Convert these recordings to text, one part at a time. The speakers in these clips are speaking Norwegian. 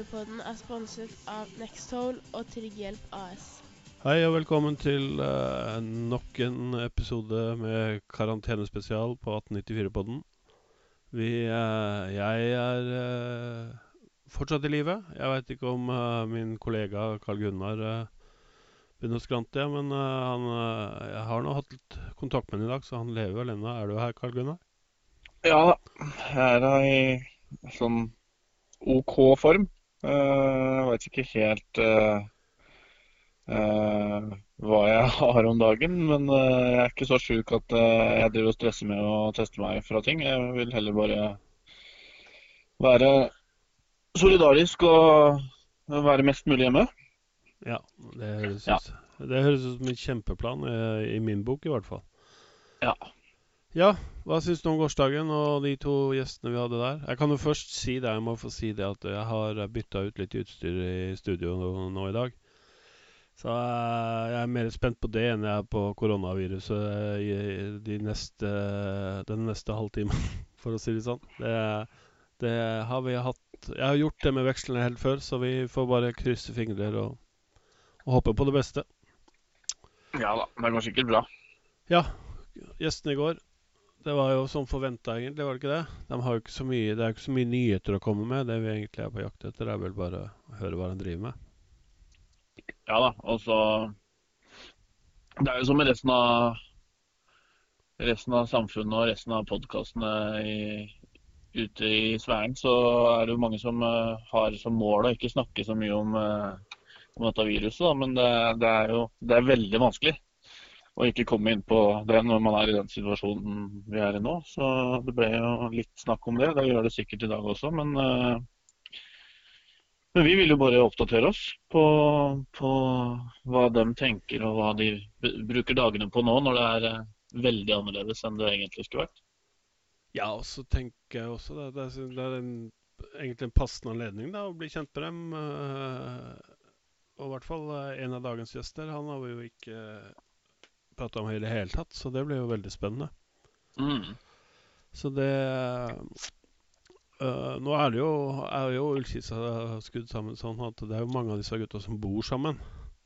1894-podden er sponset av Nextol og Trygghjelp AS. Hei og velkommen til uh, nok en episode med karantenespesial på 1894-podden. Vi uh, Jeg er uh, fortsatt i live. Jeg veit ikke om uh, min kollega Carl Gunnar uh, begynner å skrante, men uh, han, jeg har nå hatt litt kontakt med ham i dag, så han lever vel ennå. Er du her, Carl Gunnar? Ja da, jeg er da i sånn OK form. Eh, Jeg veit ikke helt eh, eh, hva jeg har om dagen, men jeg er ikke så sjuk at jeg driver og stresser med å teste meg fra ting. Jeg vil heller bare være solidarisk og være mest mulig hjemme. Ja, det høres Ja. ut Det høres ut som en kjempeplan, i min bok i hvert fall. Ja. Ja, hva syns du om gårsdagen og de to gjestene vi hadde der? Jeg kan jo først si det, jeg må få si det at jeg har bytta ut litt utstyr i studio nå, nå i dag. Så eh, jeg er mer spent på det enn jeg er på koronaviruset i de neste, den neste halvtimen, for å si det sånn. Det, det har vi hatt Jeg har gjort det med vekslene helt før, så vi får bare krysse fingrer og, og håpe på det beste. Ja da, det går sikkert bra. Ja, gjestene i går. Det var jo som forventa, egentlig, var det ikke det? De har jo ikke så mye, det er jo ikke så mye nyheter å komme med. Det vi egentlig er på jakt etter, er vel bare å høre hva de driver med. Ja da, og så Det er jo som med resten av resten av samfunnet og resten av podkastene ute i sfæren, så er det jo mange som eh, har som mål å ikke snakke så mye om, eh, om dette viruset. Da, men det, det er jo det er veldig vanskelig å ikke komme inn på det når man er i den situasjonen vi er i nå. Så det ble jo litt snakk om det. Det gjør det sikkert i dag også, men eh, men vi vil jo bare oppdatere oss på, på hva de tenker og hva de bruker dagene på nå, når det er eh, veldig annerledes enn det egentlig skulle vært. Ja, og så tenker jeg også det, det, er, det er en, egentlig en passende anledning da, å bli kjent med dem. eh, og i hvert fall en av dagens gjester. Han har vi jo ikke prata om i det hele tatt, så det blir jo veldig spennende. Mm. Så det øh, Nå er det jo, er jo Ullkisa skudd sammen sånn at det er jo mange av disse gutta som bor sammen.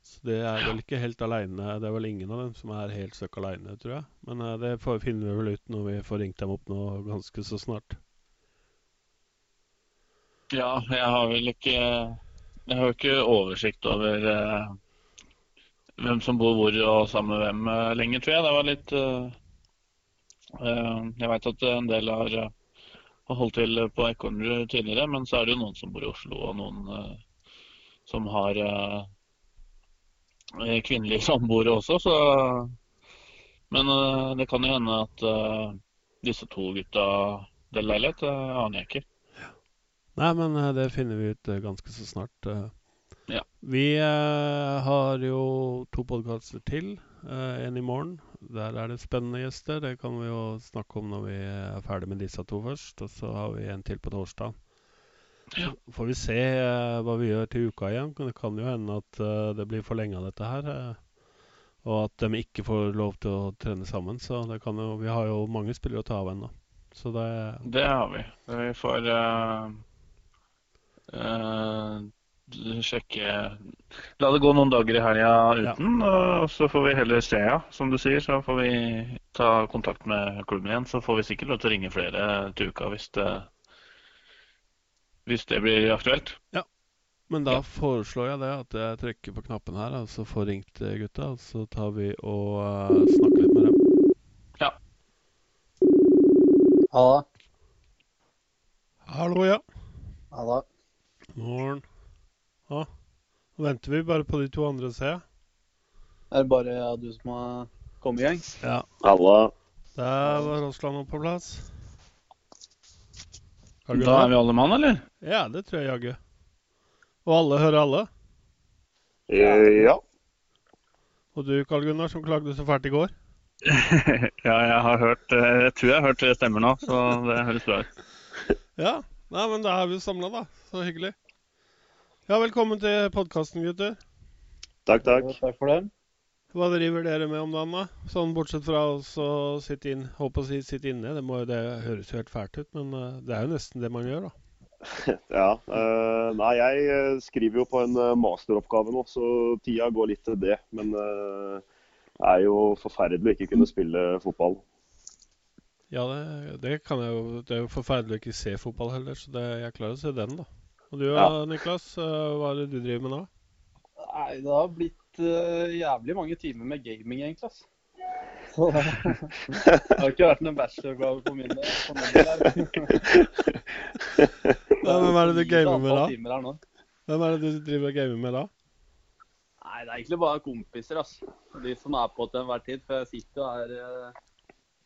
Så det er vel ikke helt aleine. Det er vel ingen av dem som er helt støkk aleine, tror jeg. Men øh, det får, finner vi vel ut når vi får ringt dem opp nå ganske så snart. Ja, jeg har vel ikke Jeg har jo ikke oversikt over eh, hvem som bor hvor og sammen med hvem eh, lenger, tror jeg. Det var litt eh, eh, Jeg veit at en del har, holdt til på Ekornrud tidligere, men så er det jo noen som bor i Oslo, og noen som har kvinnelige samboere også, så Men det kan jo hende at disse to gutta deler leilighet. Det aner jeg ikke. Nei, men det finner vi ut ganske så snart. Ja. Vi eh, har jo to podkaster til. Eh, en i morgen. Der er det spennende gjester. Det kan vi jo snakke om når vi er ferdig med disse to først. Og så har vi en til på torsdag. Ja. Så får vi se eh, hva vi gjør til uka igjen. Det kan jo hende at øh, det blir forlenga dette her. øh, og at de ikke får lov til å trene sammen. Så det kan jo, vi har jo mange spillere å ta av ennå. Så det Det har vi. Vi får uh, eh, sjekke La det gå noen dager i helga uten, og så får vi heller se, ja. Som du sier, så får vi ta kontakt med klubben igjen. Så får vi sikkert lov til å ringe flere til uka hvis det, hvis det blir aktuelt. Ja. Men da Ja. foreslår jeg det at jeg trykker på knappen her, og så får ringt eh, gutta. Og så tar vi og eh, snakker litt med dem. Halla. Hallo, ja. Halla. Morgen. Ja. Nå venter vi bare på de to andre, ser jeg. Er det bare ja, du som har kommet i gang? Ja. Halla. Der var Rossland oppe på plass. Har Da er vi alle mann, eller? Ja, det tror jeg jaggu. Og alle hører alle. Eh, Ja. Og du, Karl Gunnar, som klagde så fælt i går. ja, jeg har hørt eh, Jeg tror jeg har hørt stemmer nå, så det høres bra ut. Ja. Nei, men da er vi samla, da. Så hyggelig. Ja, velkommen til podkasten, gutter. Takk, takk. Takk for det. Hva driver dere med om dagen, da? Sånn bortsett fra å sitte inn, håper å si sitte inne. Det, må, det høres jo helt fælt ut, men eh, det er jo nesten det man gjør, da. Ja. eh, nei, jeg eh, skriver jo på en masteroppgave nå, så tida går litt til det. Men det det er jo forferdelig å ikke kunne spille fotball. Ja, det, det kan jeg jo Det er jo forferdelig å ikke se fotball heller, så det, jeg klarer å se den, da. Og du Ja. Niklas, eh, hva er det du driver med nå? Nei, det har blitt uh, jævlig mange timer med gaming, egentlig. ass. Så det har ikke vært noen bachelorgave på min del. hvem er det du gamer med da? Hvem er det du driver og gamer med da? Nei, det er egentlig bare kompiser, ass. De som er på til enhver tid. For jeg sitter jo her eh,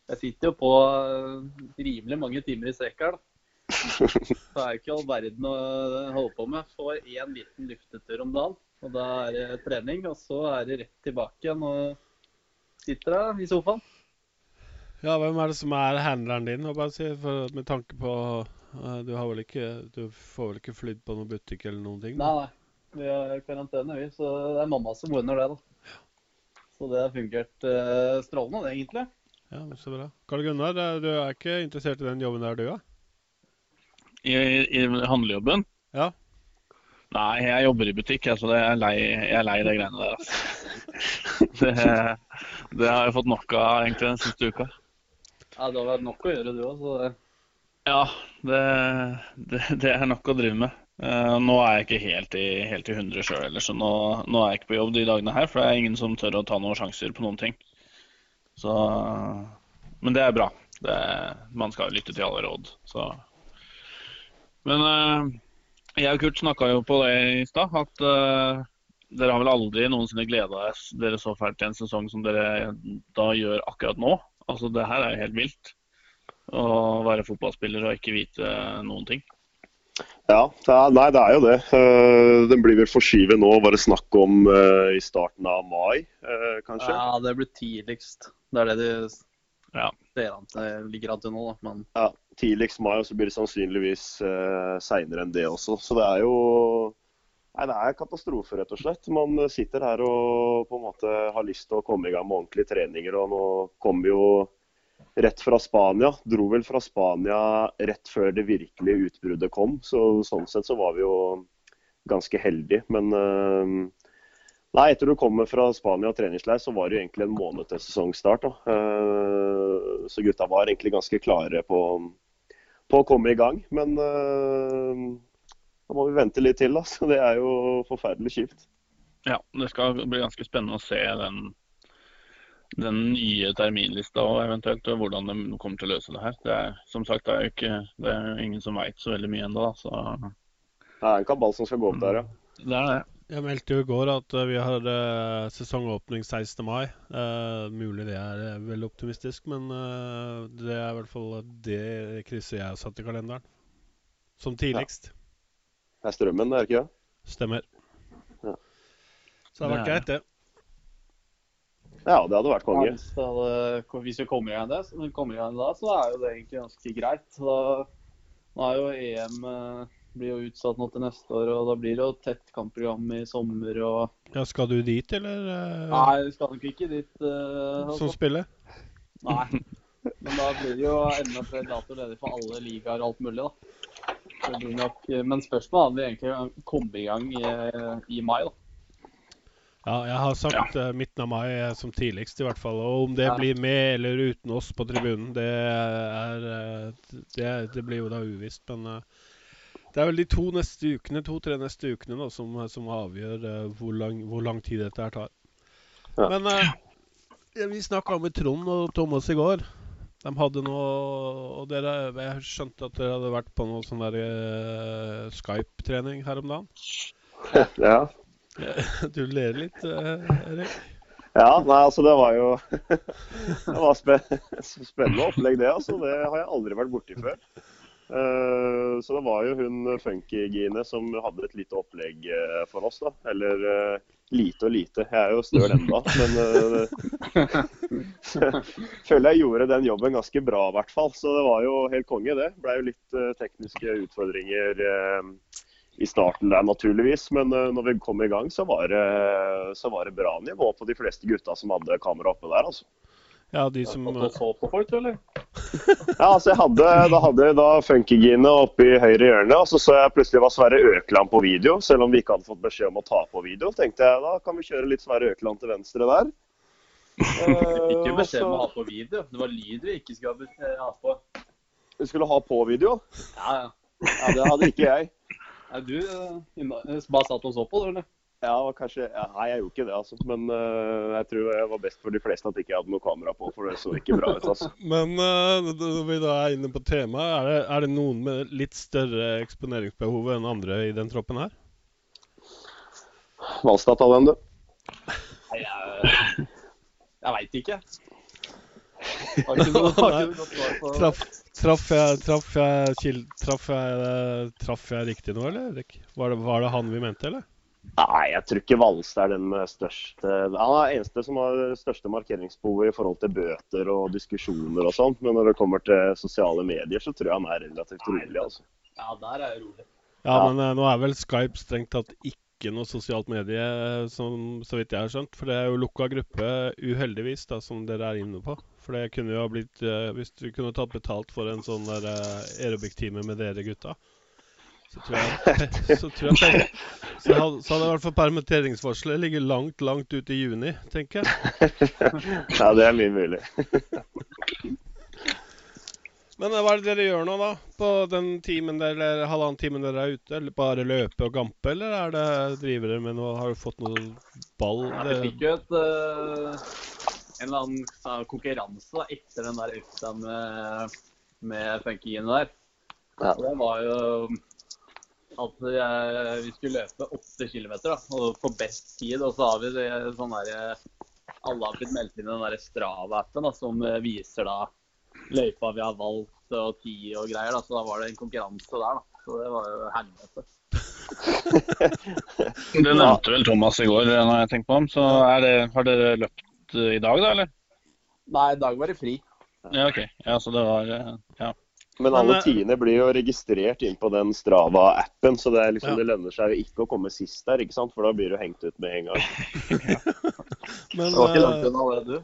Jeg sitter jo på rimelig mange timer i strekk her, da. Så det er ikke all verden å holde på med. Får én liten luftetur om dagen, og da er det trening. Og så er det rett tilbake igjen og sitter der i sofaen. Ja, hvem er det som er handleren din? å bare si, for Med tanke på uh, Du har vel ikke Du får vel ikke flydd på noen butikk eller noen ting? Nei, nei. Vi har karantene, vi. Så det er mamma som ordner det, da. Så det har fungert uh, strålende, det, egentlig. Ja, Så bra. Karl Gunnar, eh, du er ikke interessert i den jobben der, du, da? I, i handlejobben? Ja. Nei, jeg jobber i butikk, jeg, så det er lei, jeg er lei de greiene der. Altså. Det, det har jeg fått nok av egentlig den siste uka. Ja, det har vært nok å gjøre, du òg. Ja, det, det, det er nok å drive med. Eh, nå er jeg ikke helt i, helt i 100 sjøl heller, så nå, nå er jeg ikke på jobb de dagene her. For det er ingen som tør å ta noen sjanser på noen ting. Så, men det er bra. Det, man skal lytte til alle råd. Så. Men uh, jeg og Kurt snakka jo på det i stad, at uh, dere har vel aldri noensinne gleda dere så fælt til en sesong som dere da gjør akkurat nå. Altså, det her er jo helt vilt. Å være fotballspiller og ikke vite noen ting. Ja, det er, nei, det er jo det. Eh, den blir vel forskyvet nå, var det snakk om uh, i starten av mai, uh, kanskje? Ja, det blir tidligst. Det er det de Ja. ser an til, ligger an til nå, da. Men Ja, tidligst mai, og så blir det sannsynligvis uh, seinere enn det også. Så det er jo Nei, det er katastrofe, rett og slett. Man sitter her og på en måte har lyst til å komme i gang med ordentlige treninger, og nå kommer vi jo rett fra Spania. Dro vel fra Spania rett før det virkelige utbruddet kom, så sånn sett så var vi jo ganske heldige. Men eh, Nei, etter du kommer fra Spania og treningsleir, så var det jo egentlig en måned til sesongstart. Da. Eh, Så gutta var egentlig ganske klare på, på å komme i gang. Men uh, da må vi vente litt til, da. Så det er jo forferdelig kjipt. Ja, det skal bli ganske spennende å se den, den nye terminlista og eventuelt og hvordan de kommer til å løse det her. Det er, som sagt, det er ikke, det er ingen som veit så veldig mye ennå. Så Det er en kabal som skal gå opp der, ja. det er det. Jeg meldte jo i går at eh, vi har eh, sesongåpning 16. mai. Uh, mulig det er veldig optimistisk, men uh, det er i hvert fall det krysset jeg har satt i kalenderen. Som tidligst. Det er strømmen, det er ikke det? Stemmer. Ja. Så det hadde vært Det greit, det. Ja, det hadde vært ja, konge. hadde, hvis vi kommer igjen, det, kommer igjen da, så er jo det egentlig ganske greit. Da, nå er jo EM blir jo utsatt nå til neste år, og da blir det jo tett kampprogram i sommer. og Ja, skal du dit, eller? eh, Nei, vi skal nok ikke dit. Uh, Som spiller? Nei. Men da blir det jo enda flere datoer ledig for alle ligaer og alt mulig, da. Det blir nok, men spørsmålet er om vi egentlig kommer i gang i, i mai, da. Ja, jeg har sagt ja. midten av mai eh, som tidligst, i hvert fall. Og om det blir med eller uten oss på tribunen, det er eh, Det, det blir jo da uvisst. Men eh, det er vel de to neste ukene, to-tre neste ukene da, som, som avgjør uh, hvor, lang, hvor lang tid dette her tar. Ja. Men uh, vi snakka med Trond og Thomas i går. De hadde noe Og dere, jeg skjønte at dere hadde vært på noe sånn der eh, Skype-trening her om dagen. Ja. Du ler litt, Erik? Ja, nei, altså det var jo Det var spe spennende opplegg, det. altså. Det har jeg aldri vært borti før. Eh, så det var jo hun Funky-Gine som hadde et lite opplegg eh, for oss, da. Eller eh, lite og lite. Jeg er jo støl ennå, men føler jeg gjorde den jobben ganske bra, i hvert fall. Så det var jo helt konge, det. Blei jo litt tekniske utfordringer i starten der, naturligvis. Men når vi kom i gang, så var, det, så var det bra nivå på de fleste gutta som hadde kamera oppe der. altså. Ja, de som så på folk, du, eller? Ja, altså jeg hadde, Da hadde jeg da Funkygine oppe i høyre hjørne, og så så jeg plutselig var Sverre Økland på video. Selv om vi ikke hadde fått beskjed om å ta på video, tenkte jeg da kan vi kjøre litt Sverre Økland til venstre der. Du Ikke jo beskjed om å ha på video. Det var lyd vi ikke skulle ha eh, på. Vi skulle ha på video. Ja, ja. Ja, Det hadde ikke jeg. Nei, du eh, eh, bare satt og så på, du, eller? Ja, og kanskje, ja, Nei, jeg gjorde ikke det, altså. Men uh, jeg tror det var best for de fleste at ikke jeg hadde noe kamera på, for det så ikke bra ut. altså. Men uh, når vi da er inne på temaet, er det, er det noen med litt større eksponeringsbehov enn andre i den troppen her? Valstad-tallet, du. Nei, jeg, jeg veit ikke. Har ikke noe, har ikke noe svar på Traff, traff, jeg, traff, jeg, traff, jeg, traff jeg riktig nå, eller? Erik? Var det, var det han vi mente, eller? Nei, jeg tror ikke Valstad er den med største Han er eneste som har største markeringsbehovet i forhold til bøter og diskusjoner og sånn. Men når det kommer til sosiale medier, så tror jeg han er relativt rolig, altså. Ja, der er jeg rolig. Ja, Ja. men eh, nå er vel Skype strengt tatt ikke noe sosialt medie, eh, som, så vidt jeg har skjønt. For det er jo lukka gruppe, uheldigvis, da, som dere er inne på. For det kunne jo ha blitt eh, Hvis du kunne tatt betalt for en sånn der uh, aerobic-time med dere gutta, så tror jeg Så, tror jeg, så, hadde, så hadde i hvert fall permitteringsvarselet ligget langt, langt ut i juni, tenker jeg. Ja, det er mye mulig. Men eh, hva er det dere gjør nå, da? På den timen der, eller halvannen timen dere er ute? Eller bare løpe og gampe, eller er det driver dere med noe Har du fått noe ball? Vi Det, fikk jo et uh, en eller annen konkurranse da, etter den der økta med, med funkygene der. Ja. Det var jo at eh, vi skulle løpe 8 km og på best tid. Og så har vi det sånn der Alle har blitt meldt inn i den der Strava-appen som eh, viser da løypa vi har valgt og tid og greier. da, Så da var det en konkurranse der. da. Så det var jo helvete. Det nevnte vel Thomas i går, når jeg tenker på ham. Så er det, har dere løpt eh, i dag, da, eller? Nei, i dag var det fri. Ja, OK. Ja, så det var eh. Men alle eh, tiende blir jo registrert inn på den Strava-appen, så det, er liksom, Ja. det lønner seg jo ikke å komme sist der, ikke sant? for da blir du hengt ut med en gang. men Det var ikke langt eh, unna det, du.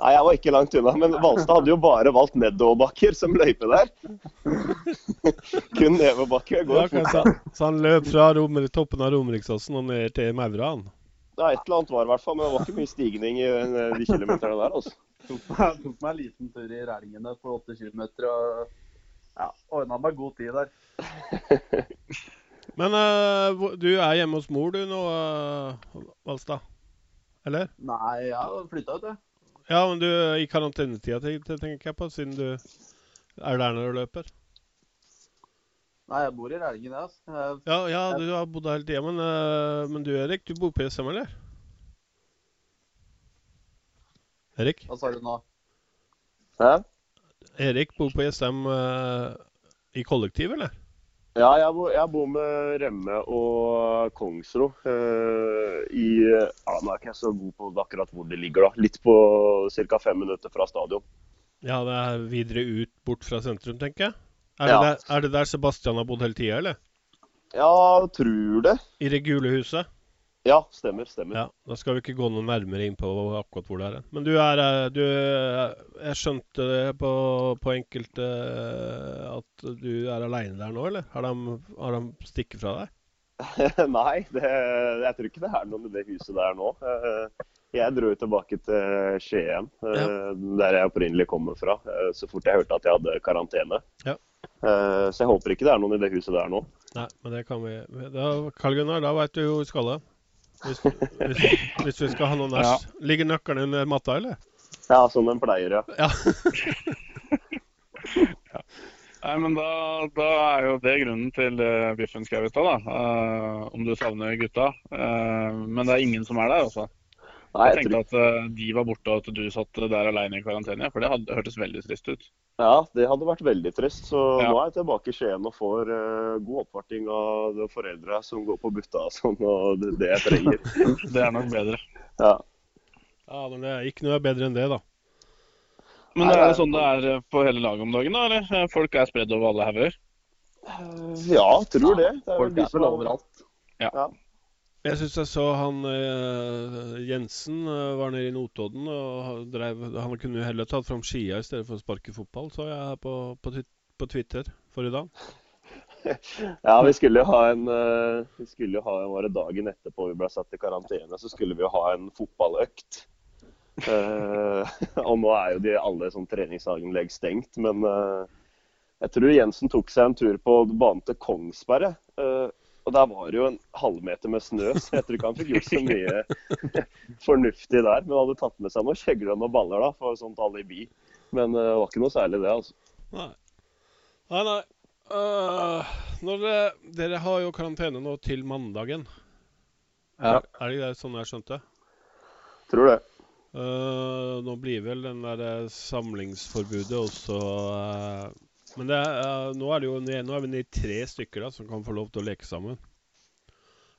Nei, jeg var ikke langt unna, men Valstad hadde jo bare valgt nedoverbakker som løype der. Kun nedoverbakker. Det ja, går Så han løp fra Romer, toppen av Romeriksåsen og ned til Mauran? Ja, et eller annet var i hvert fall, men det var ikke mye stigning i eh, de kilometerne der. altså. tok tok meg en liten tur i Rælingene på 8 km og ja, ordna meg god tid der. Men uh, du er hjemme hos mor du nå, uh, Valstad? Eller? Nei, jeg har flytta ut, jeg. Ja, men du i karantenetida te- te- tenker jeg på, siden du er der når du løper. Nei, jeg bor i Rælingen, jeg. Altså. Jeg- Ja, ja, du har bodd der hele tida, men, uh, men du Erik, du bor på SM, eller? Erik? Hva sa du nå? Hæ? Erik bor på ISM uh, i kollektiv, eller? Ja, jeg bor, jeg bor med Remme og Kongsro. Uh, i ja, Nå er ikke jeg så god på akkurat hvor det ligger, da. Litt på ca. fem minutter fra stadion. Ja, det er videre ut, bort fra sentrum, tenker jeg. Er det, Ja. der, er det der Sebastian har bodd hele tida, eller? Ja, tror det. I det gule huset? Ja, stemmer. stemmer. Ja, Da skal vi ikke gå noe nærmere inn på akkurat hvor det er. Men du er eh, du, eh, Jeg skjønte det på, på enkelte eh, at du er aleine der nå, eller? Har de, har de stikket fra deg? Nei, det, jeg tror ikke det er noen i det huset der nå. Jeg dro tilbake til Skien, ja. der jeg opprinnelig kommer fra, så fort jeg hørte at jeg hadde karantene. Ja. Så jeg håper ikke det er noen i det huset der nå. Nei, men det kan vi da, Karl Gunnar, da veit du jo hvor vi skal. Hvis, hvis, hvis vi skal ha noen Ja. Ligger nøkkelen under matta, eller? Ja, som den pleier, ja. Ja. Nei, men da, da er jo det grunnen til uh, biffen skrev i stad, da. Eh, om du savner gutta. Uh, men det er ingen som er der, altså. Nei, Jeg jeg tenkte tror, at eh, de var borte og at du satt der alene i karantene, for det hadde hørtes veldig trist ut. ja, det hadde vært veldig trist. Så Ja. nå er jeg tilbake i Skien og får uh, god oppvarting av de foreldre som går på butta og sånn, og det, det jeg trenger. Det er nok bedre. Ja. ja, men det er ikke noe bedre enn det, da. Men Nei, det det er det sånn det er eh, på hele laget om dagen, da? eller? Folk er spredd over alle hauger? ja, tror det. det er vel Folk de er vel overalt. Ja. overalt. Jeg syns jeg så han uh, Jensen uh, var nede i Notodden og drev Han kunne jo heller tatt fram skia i stedet for å sparke fotball, så jeg her på, på, på Twitter forrige dag. Ja, vi skulle jo ha en uh, Vi skulle jo ha en, Var det dagen etterpå vi ble satt i karantene, så skulle vi jo ha en fotballøkt. Og nå er jo de alle sånn treningsanlegg stengt, men jeg tror Jensen tok seg en tur på banen til Kongsberg. Eh, og der var det jo en halvmeter med snø, så jeg tror ikke han fikk gjort så mye fornuftig der. Men han hadde tatt med seg noen kjegler og noen baller da, for sånt alibi. Men eh, det var ikke noe særlig det, altså. Nei. Nei, nei. Uh, når dere, dere har jo karantene nå til mandagen. Ja. Er det sånn jeg skjønte? Tror det. Uh, nå blir vel den der eh, samlingsforbudet også øh, Men det er, uh, nå er det jo nå er vi nede i tre stykker da, som kan få lov til å leke sammen.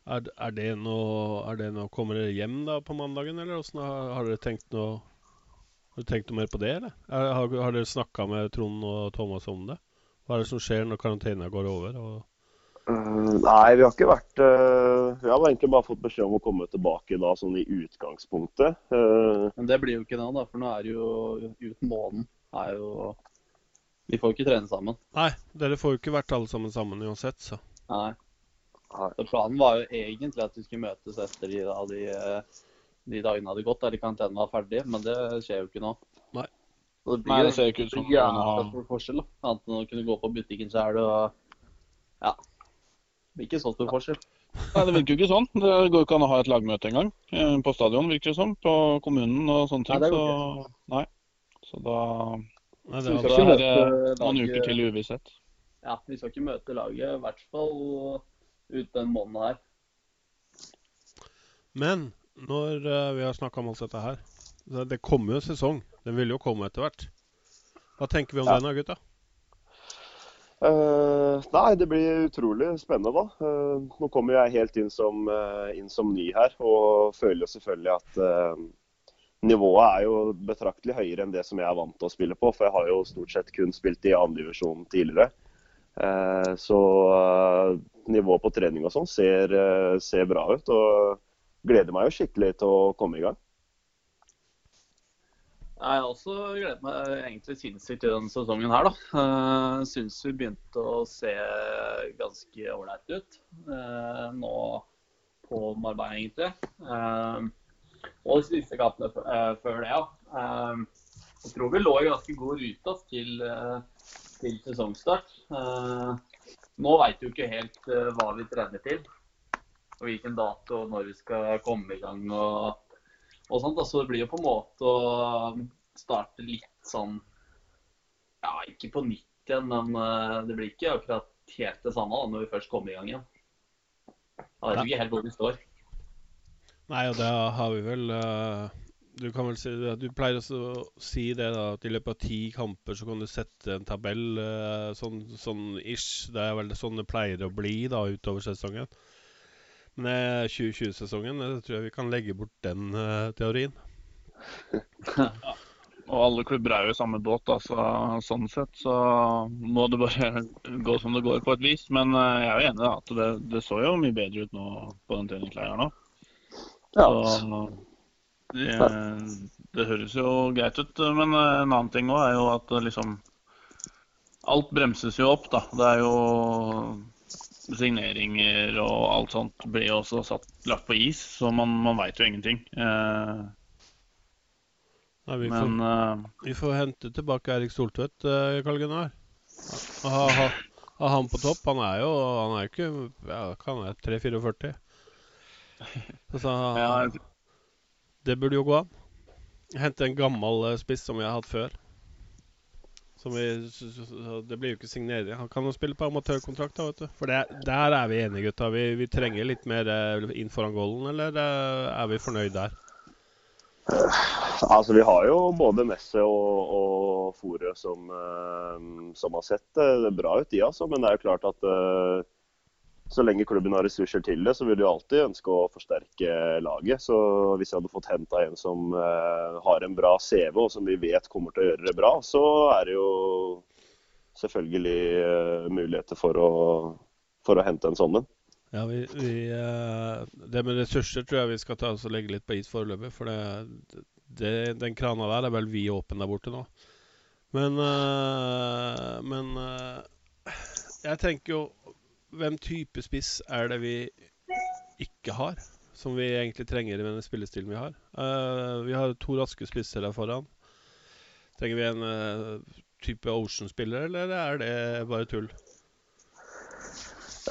Er, er det noe, er det noe Kommer dere hjem da på mandagen, eller åssen har, har dere tenkt noe Har dere tenkt noe mer på det, eller? Er, har, har dere snakka med Trond og Thomas om det? Hva er det som skjer når karantena går over? Og, Eh, nei, vi har ikke vært uh, Vi har egentlig bare fått beskjed om å komme tilbake da, sånn i utgangspunktet. Uh, Men det blir jo ikke nå, da, for nå er det jo ut måneden. Er jo Vi får ikke trene sammen. nei, dere får jo ikke vært alle sammen sammen uansett, så. Nei. Nei. Så planen var jo egentlig at vi skulle møtes etter de, da, de, eh, de dagene hadde gått, der karantenen var ferdig, men det skjer jo ikke nå. Nei. Så det Nei, blir det jo ser ikke ut som ja, stor forskjell, da. Annet enn å kunne gå på butikken sjøl og Ja. Det blir ikke så stor forskjell. Nei, Det virker jo ikke sånn. Det går ikke an å ha et lagmøte engang eh, på stadion, virker det som. På kommunen og sånne ting. Nei, det så går nei. Så da Nei, det vi er det møte noen laget- uker til uvisshet. Ja, vi skal ikke møte laget, i hvert fall ut den måneden her. Men når eh, vi har snakka om alt dette her Det kommer jo en sesong. Den vil jo komme etter hvert. Hva tenker vi om Ja. den da, gutta? Uh, nei, det blir utrolig spennende, da. Uh, nå kommer jeg helt inn som, uh, inn som ny her, og føler jo selvfølgelig at nivået er jo betraktelig høyere enn det som jeg er vant til å spille på. For jeg har jo stort sett kun spilt i andredivisjon tidligere. Eh, så eh, nivået på trening og sånn ser, eh, ser bra ut. Og gleder meg jo skikkelig til å komme i gang. Jeg har også gledet meg egentlig sinnssykt til denne sesongen her, da. Syns vi begynte å se ganske ålreit ut nå på Marbella, egentlig. Og de siste kampene eh, før det, ja. Eh, jeg tror vi lå i ganske god rute til, eh, til sesongstart. Nå veit vi ikke helt hva vi trener til. Og hvilken dato og når vi skal komme i gang. og og sånt. Så det blir jo på en måte å starte litt sånn Ja, ikke på nytt igjen, men det blir ikke akkurat helt det samme da, når vi først kommer i gang igjen. Jeg vet ikke helt hvor vi står. Nei, og det har vi vel eh, Du kan vel si Du pleier også å si det, da, at i løpet av ti kamper så kan du sette en tabell eh, sånn, sånn ish. Det er vel sånn det pleier å bli da utover sesongen. Men eh, 2020-sesongen jeg tror jeg vi kan legge bort den eh, teorien. Og alle klubber er jo i samme båt, da, så, sånn sett så må det bare gå som det går på et vis. Men eh, jeg er jo enig da, at det, det så jo mye bedre ut nå på den treningsleiren nå. Ja. Så det, det høres jo greit ut. Men en annen ting òg er jo at liksom Alt bremses jo opp, da. Det er jo signeringer og alt sånt blir jo også satt, lagt på is, så man, man veit jo ingenting. Eh, Nei, vi, får, men eh, vi får hente tilbake Erik Soltvedt, uh, Karl Gunnar. Ha, ha, ha han på topp. Han er jo Han er jo ikke ja, hva han er 3-44. Så det burde jo gå an. Hente en gammel eh, spiss som vi har hatt før. Som vi, det blir jo ikke signering. Han kan jo spille på amatørkontrakt, da, vet du. For det, der er vi enige, gutta. Vi, vi trenger litt mer eh, inn foran goalen, eller eh, er vi fornøyd der? Altså, Vi har jo både Messe og, og Fore som, som har sett bra ut, de altså. Men det er jo klart at så lenge klubben har ressurser til det, så vil de alltid ønske å forsterke laget. Så hvis jeg hadde fått henta en som eh, har en bra CV, og som vi vet kommer til å gjøre det bra, så er det jo selvfølgelig eh, muligheter for å, for å hente en sånn en. Ja, vi, vi eh, Det med ressurser tror jeg vi skal ta oss og legge litt på is foreløpig. For det, det, den krana der er vel vid åpen der borte nå. Men Men jeg tenker jo Hvem type spiss er det vi ikke har? Som vi egentlig trenger i den spillestilen vi har. Uh, vi har to raske spisser der foran. Trenger vi en uh, type Ocean-spiller, eller er det bare tull?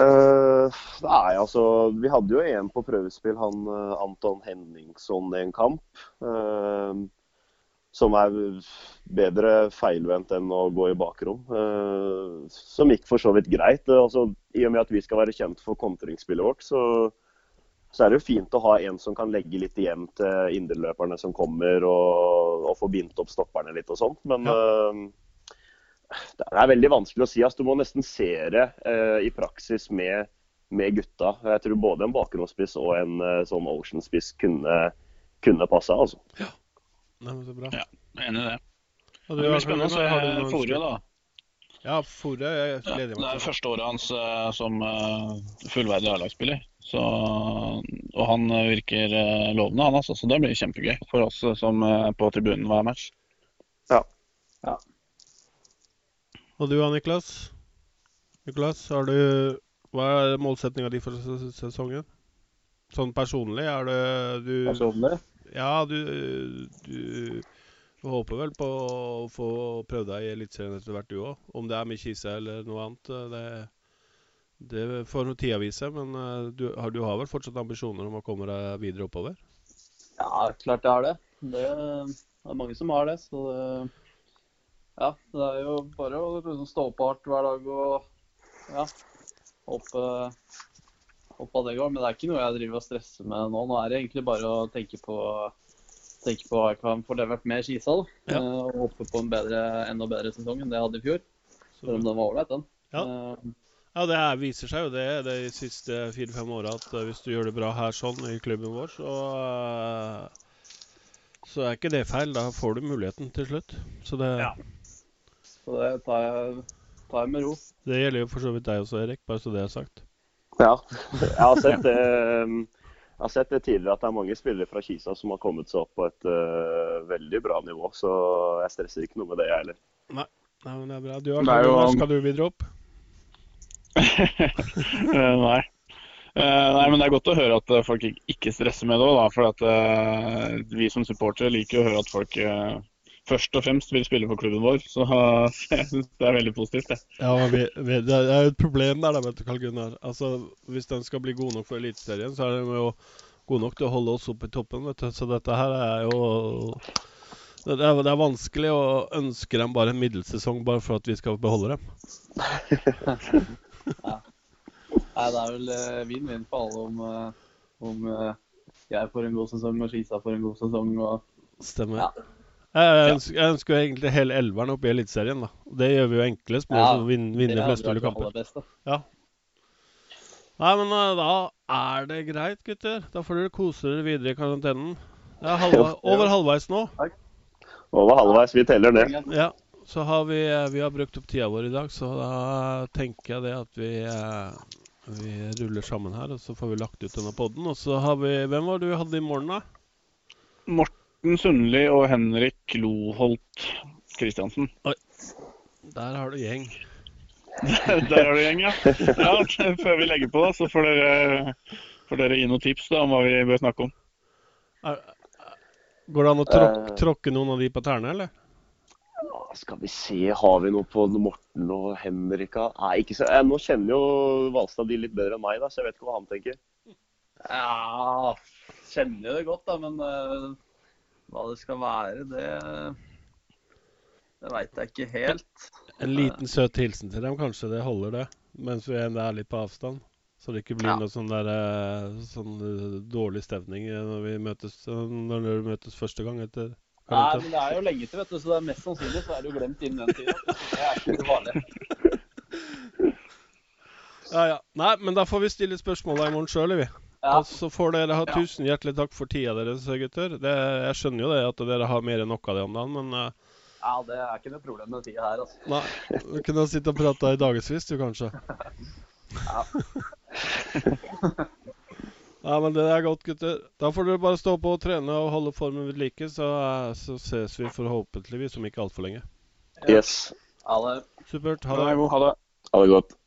Uh, nei, altså Vi hadde jo en på prøvespill, han Anton Henningson, i en kamp. eh, som er bedre feilvendt enn å gå i bakrom. eh, som gikk for så vidt greit. Altså, I og med at vi skal være kjent for kontringsspillet vårt, så, så er det jo fint å ha en som kan legge litt igjen til indreløperne som kommer, og, og få bindt opp stopperne litt og sånt. Men eh, det er veldig vanskelig å si. Altså, du må nesten se det eh, i praksis med, med gutta. Jeg tror både en bakgrunnsspiss og en eh, sånn Ocean-spiss kunne, kunne passa. Altså. Nei, men så bra. Ja. Jeg er enig i det. Og Det blir spennende å har du se noen da. Ja, Forre jeg Ja, gleder det er første året hans uh, som uh, fullverdig A-lagsspiller. Og han eh, virker uh, lovende, han altså. Så det blir kjempegøy for oss som er på tribunen hver match. Ja Og du da, Niklas? Niklas, har du Hva er målsettinga di for sesongen? Sånn personlig, er det du Personlig. Ja, du, du du håper vel på å få prøvd deg i Eliteserien etter hvert, du òg? Om det er med Kise eller noe annet, eh, det, det får tida vise. Men eh, du har, du har vel fortsatt ambisjoner om å komme deg videre oppover? Ja, klart jeg har det. Det er mange som har det. Så det, ja, det er jo bare å stå på hardt hver dag og ja, håpe, håpe av det går. Men det er ikke noe jeg driver og stresser med nå. Nå er det egentlig bare å tenke på, tenke på hva jeg kan få levert med Kisa. da. Ja. Eh, Og håpe på en bedre, enda bedre sesong enn det jeg hadde i fjor. Selv om den var ålreit, den. Ja. Eh, ja, det er, viser seg jo det de siste fire-fem åra at eh, hvis du gjør det bra her sånn i klubben vår, så så er ikke det feil. Da får du muligheten til slutt. Så det, Ja. Så det tar jeg, tar jeg med ro. det gjelder jo for så vidt deg også, Erik, bare så det er sagt. Ja, jeg har sett det, jeg har sett det tidligere at det er mange spillere fra Kisa som har kommet seg opp på et uh, veldig bra nivå. Så jeg stresser ikke noe med det, jeg heller. Nei, men det er bra. Du, har klart, jo- skal du videre opp? Eh, Nei. Eh, nei, men Det er godt å høre at eh, folk ikke stresser med det òg, for at eh, vi som supportere liker å høre at folk eh, først og fremst vil spille for klubben vår. Så eh, jeg syns det er veldig positivt. det. Ja, vi, vi, Det er jo et problem der, da, vet du, Karl Gunnar. Altså, Hvis den skal bli god nok for Eliteserien, så er den jo god nok til å holde oss oppe i toppen. vet du. Så dette her er jo det er, det er vanskelig å ønske dem bare en middelsesong bare for at vi skal beholde dem. Nei, det er vel eh, vinn-vinn for alle om, eh, om eh, jeg får en god sesong og Skisa får en god sesong. og Stemmer. Ja. Jeg ønsker, jeg ønsker egentlig hele elveren opp i Eliteserien. Det gjør vi jo enklest med Ja, å vinne, vinne flest mulig kamper. Ja. Nei, men eh, da er det greit, gutter. Da får dere kose dere videre i karantenen. Det er halva, over halvveis nå. Over halvveis, vi teller ned. Ja, så har vi, eh, vi har brukt opp tida vår i dag, så da tenker jeg det at vi, eh, vi ruller sammen her, og så får vi lagt ut denne podden. Og så har vi Hvem var det du hadde i morgen, da? Morten Sundli og Henrik Loholt Kristiansen. Der har du gjeng. Der har du gjeng, ja. ja. Før vi legger på, da, så får dere, får dere gi noen tips da, om hva vi bør snakke om. Er, går det an å tråk, Eh. tråkke noen av de på tærne, eller? Ja, Skal vi se, har vi noe på Morten og Henrika? Nei, ikke så. Jeg, Nå kjenner jo Valstad de litt bedre enn meg, da, så jeg vet ikke hva han tenker. Ja, kjenner jo det godt, da, men eh, hva det skal være, det Det veit jeg ikke helt. En liten søt hilsen til dem, kanskje. Det holder, det. Mens vi er litt på avstand. Så det ikke blir Ja. noe sånn der eh, sånn eh, dårlig stemning eh, når vi møtes når dere møtes første gang etter Nei, men det er jo lenge til, vet du, så det er mest sannsynlig så er det jo glemt innen den tida. Det er ikke så farlig. Ja, ja. Nei, men da får vi stille spørsmåla i morgen sjøl, vi. Ja, Og så får dere ha tusen hjertelig takk for tida deres, gutter. Det, jeg skjønner jo det at dere har mer enn nok av det om dagen, men uh, ja, det er ikke noe problem med tida her, altså. nei. Du kunne ha sittet og prata i dagevis, du, kanskje. Ja, men det er godt, gutter. Da får dere bare stå på og trene og holde formen ved like, så, uh, så ses vi forhåpentligvis om ikke altfor lenge. Yes. Ha det. Supert. Ha det. er god. Ha det. Ha det godt.